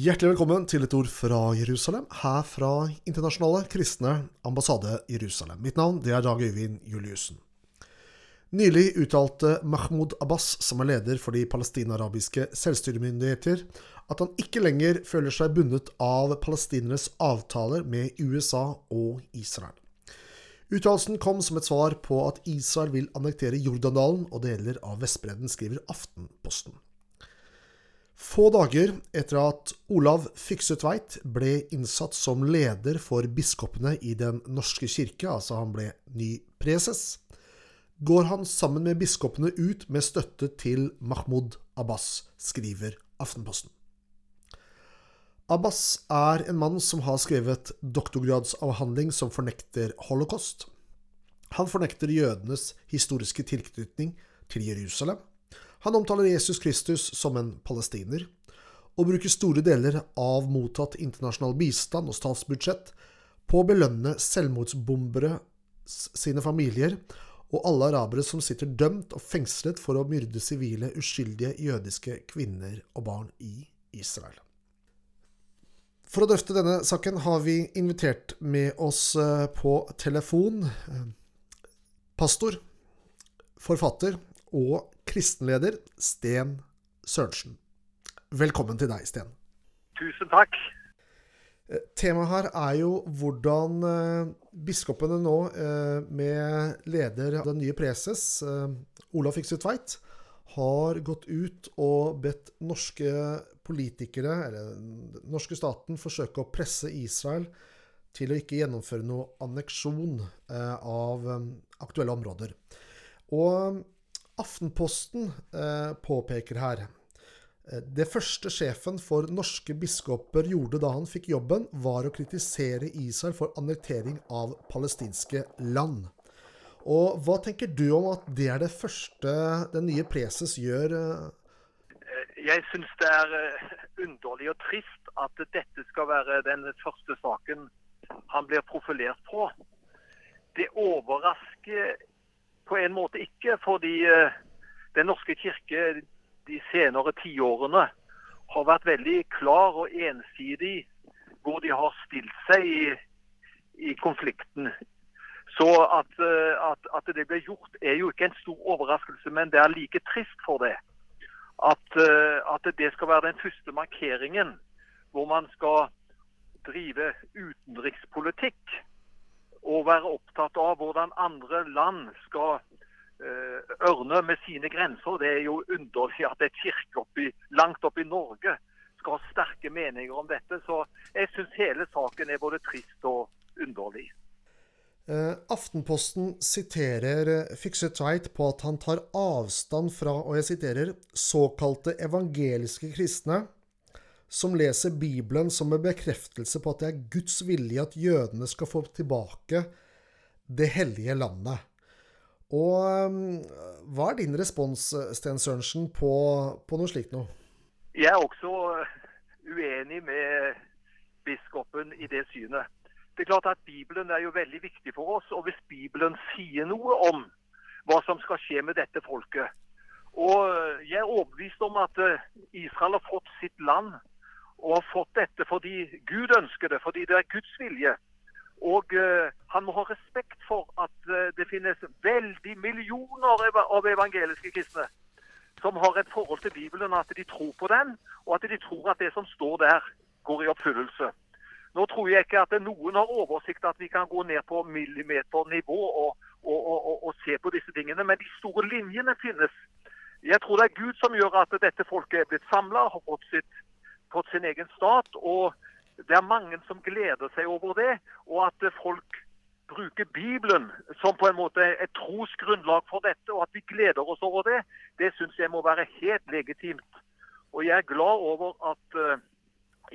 Hjertelig velkommen til et ord fra Jerusalem, her fra Internasjonale kristne ambassade Jerusalem. Mitt navn det er Dag Øyvind Juliussen. Nylig uttalte Mahmoud Abbas, som er leder for de palestinarabiske selvstyremyndigheter, at han ikke lenger føler seg bundet av palestinernes avtaler med USA og Israel. Uttalelsen kom som et svar på at Israel vil annektere Jordandalen og deler av Vestbredden, skriver Aftenposten. Få dager etter at Olav Fyksetveit ble innsatt som leder for biskopene i Den norske kirke, altså han ble ny preses, går han sammen med biskopene ut med støtte til Mahmoud Abbas, skriver Aftenposten. Abbas er en mann som har skrevet doktorgradsavhandling som fornekter holocaust. Han fornekter jødenes historiske tilknytning til Jerusalem. Han omtaler Jesus Kristus som en palestiner, og bruker store deler av mottatt internasjonal bistand og statsbudsjett på å belønne selvmordsbombere sine familier og alle arabere som sitter dømt og fengslet for å myrde sivile, uskyldige jødiske kvinner og barn i Israel. For å drøfte denne saken har vi invitert med oss eh, på telefon eh, pastor, forfatter og kristenleder Sten Sørensen. Velkommen til deg, Sten. Tusen takk. Eh, temaet her er jo hvordan eh, biskopene nå, eh, med leder av den nye preses, Olav Fikse Tveit, har gått ut og bedt norske politikere, eller den norske staten, forsøke å presse Israel til å ikke gjennomføre noe anneksjon av aktuelle områder. Og Aftenposten eh, påpeker her eh, det første sjefen for norske biskoper gjorde da han fikk jobben, var å kritisere Israel for annektering av palestinske land. Og Hva tenker du om at det er det første den nye preses gjør? Eh? Jeg syns det er underlig og trist at dette skal være den første saken han blir profilert på. Det overrasker på en måte ikke, fordi eh, Den norske kirke de senere tiårene har vært veldig klar og ensidig hvor de har stilt seg i, i konflikten. Så at, eh, at, at, det ble gjort er jo ikke en stor overraskelse, men det er like trist for det. At, eh, at det skal være den første markeringen hvor man skal drive utenrikspolitikk og være opptatt av hvordan andre land skal uh, ørne med sine grenser. Det er jo underlig at et kirke oppi, langt oppe i Norge skal ha sterke meninger om dette. Så jeg syns hele saken er både trist og underlig. Uh, Aftenposten siterer eh, Fikse Tveit på at han tar avstand fra og jeg siterer, såkalte evangeliske kristne som leser Bibelen som en bekreftelse på at det er Guds vilje at jødene skal få tilbake det hellige landet. Og um, hva er din respons, Sten Sørensen, på, på noe slikt noe? Jeg er også uenig med biskopen i det synet. Det er klart at Bibelen er jo veldig viktig for oss. Og hvis Bibelen sier noe om hva som skal skje med dette folket Og jeg er overbevist om at eh, Israel har fått sitt land og har fått dette fordi Gud ønsker det, fordi det er Guds vilje. Og uh, han må ha respekt for at uh, det finnes veldig millioner av evangeliske kristne som har et forhold til Bibelen, at de tror på den, og at de tror at det som står der, går i oppfyllelse. Nå tror jeg ikke at noen har oversikt at vi kan gå ned på millimeternivå og, og, og, og se på disse tingene, men de store linjene finnes. Jeg tror det er Gud som gjør at dette folket er blitt samla, har fått sitt fått sin egen stat. og Det er mange som gleder seg over det. Og at folk bruker Bibelen som på en måte et trosgrunnlag for dette, og at vi gleder oss over det, det syns jeg må være helt legitimt. Og jeg er glad over at eh,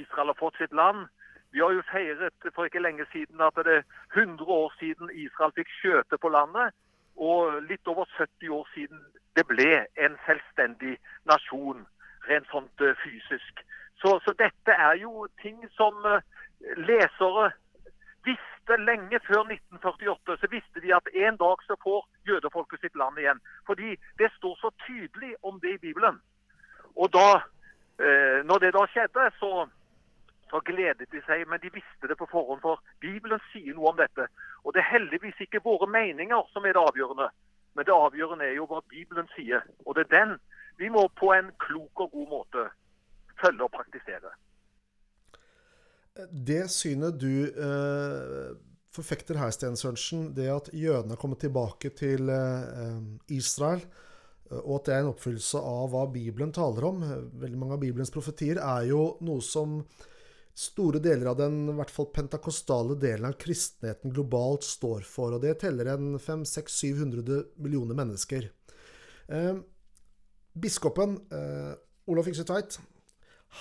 Israel har fått sitt land. Vi har jo feiret for ikke lenge siden at det er 100 år siden Israel fikk skjøte på landet. Og litt over 70 år siden det ble en selvstendig nasjon rent sånt eh, fysisk. Så, så, dette er jo ting som uh, lesere visste lenge før 1948. Så visste de at en dag så får jødefolket sitt land igjen. Fordi det står så tydelig om det i Bibelen. Og da, uh, når det da skjedde, så så gledet de seg, men de visste det på forhånd, for Bibelen sier noe om dette. Og det er heldigvis ikke våre meninger som er det avgjørende, men det avgjørende er jo hva Bibelen sier. Og det er den vi må på en klok og god måte følge og praktisere. Det synet du eh, forfekter her, Sten Sørensen, det at jødene er kommet tilbake til eh, Israel, og at det er en oppfyllelse av hva Bibelen taler om Veldig mange av Bibelens profetier er jo noe som store deler av den i hvert fall pentakostale delen av kristenheten globalt står for. Og det teller en 500-700 millioner mennesker. Eh, biskopen eh, Olav Fikse Tveit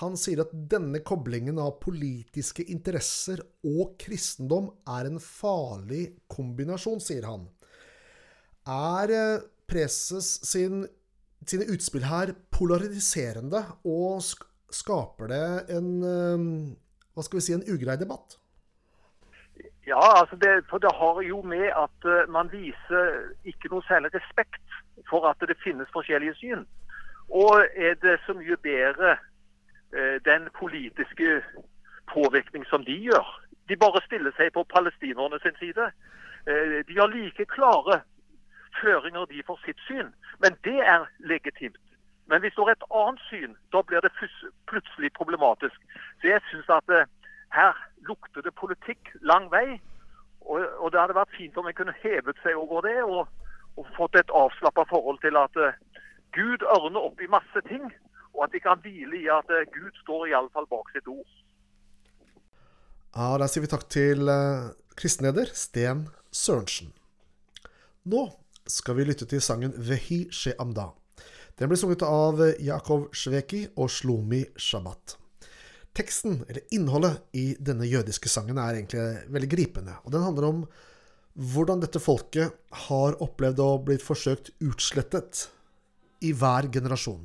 han sier at denne koblingen av politiske interesser og kristendom er en farlig kombinasjon, sier han. Er eh, preses sin, sine utspill her polariserende, og skaper det en eh, hva skal vi si, en ugrei debatt? Ja, altså det, for det har jo med at uh, man viser ikke noe særlig respekt for at det finnes forskjellige syn. Og er det så mye bedre den politiske påvirkning som de gjør? De bare stiller seg på palestinerne sin side. Uh, de har like klare føringer de for sitt syn, men det er legitimt. Men hvis du har et annet syn, da blir det plutselig problematisk. Så jeg syns at uh, her lukter det politikk lang vei. Og, og, det hadde vært fint om en kunne hevet seg over det og, og fått et avslappa forhold til at Gud ørner opp i masse ting, og at de kan hvile i at uh, Gud står iallfall bak sitt ord. Ja, Da sier vi takk til kristenleder Sten Sørensen. Nå skal vi lytte til sangen 'Vehi She Amda'. Den ble sunget av Jakov Shveki og Shlomi Shabbat. Teksten, eller innholdet, i denne jødiske sangen er egentlig veldig gripende. Og den handler om hvordan dette folket har opplevd å bli forsøkt utslettet i hver generasjon.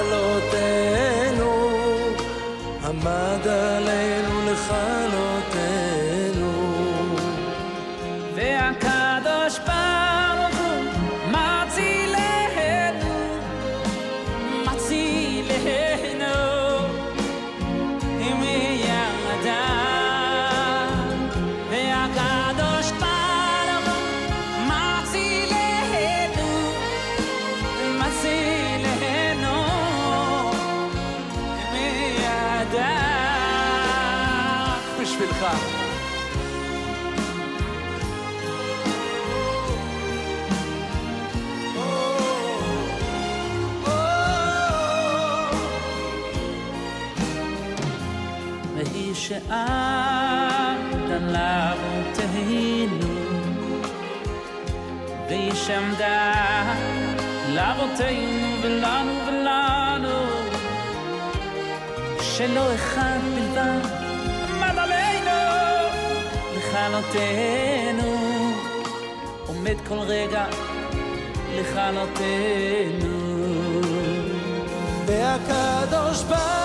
mother והיא שעמדה לאבותינו, והיא שעמדה לאבותינו ולנו ולנו, שלא אחד בלבד עמד עלינו לכלותנו, עומד כל רגע לכלותנו. והקדוש ברוך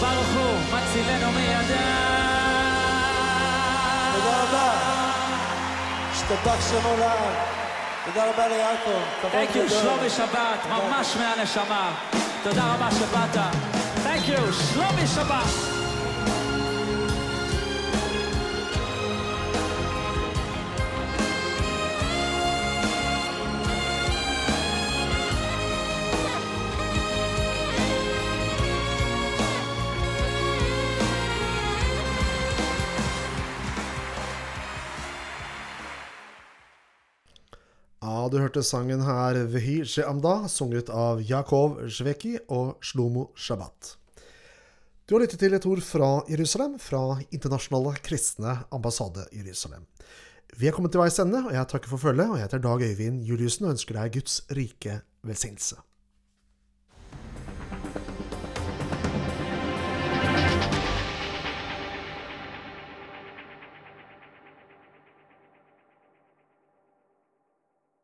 ברוך הוא מצילנו מידם. תודה רבה. השתבח שמו לעד. תודה רבה ליעקב. Thank you. שלומי שבת, ממש מהנשמה. תודה רבה שבאת. Thank you, שלומי שבת. Du hørte sangen her Vehi She'amda, sunget av Jakov Shveki og Shlomo Shabbat. Du har lyttet til et ord fra Jerusalem, fra Internasjonale kristne ambassade Jerusalem. Vi er kommet til veis ende, og jeg takker for følget, jeg heter Dag Øyvind Juliussen og ønsker deg Guds rike velsignelse.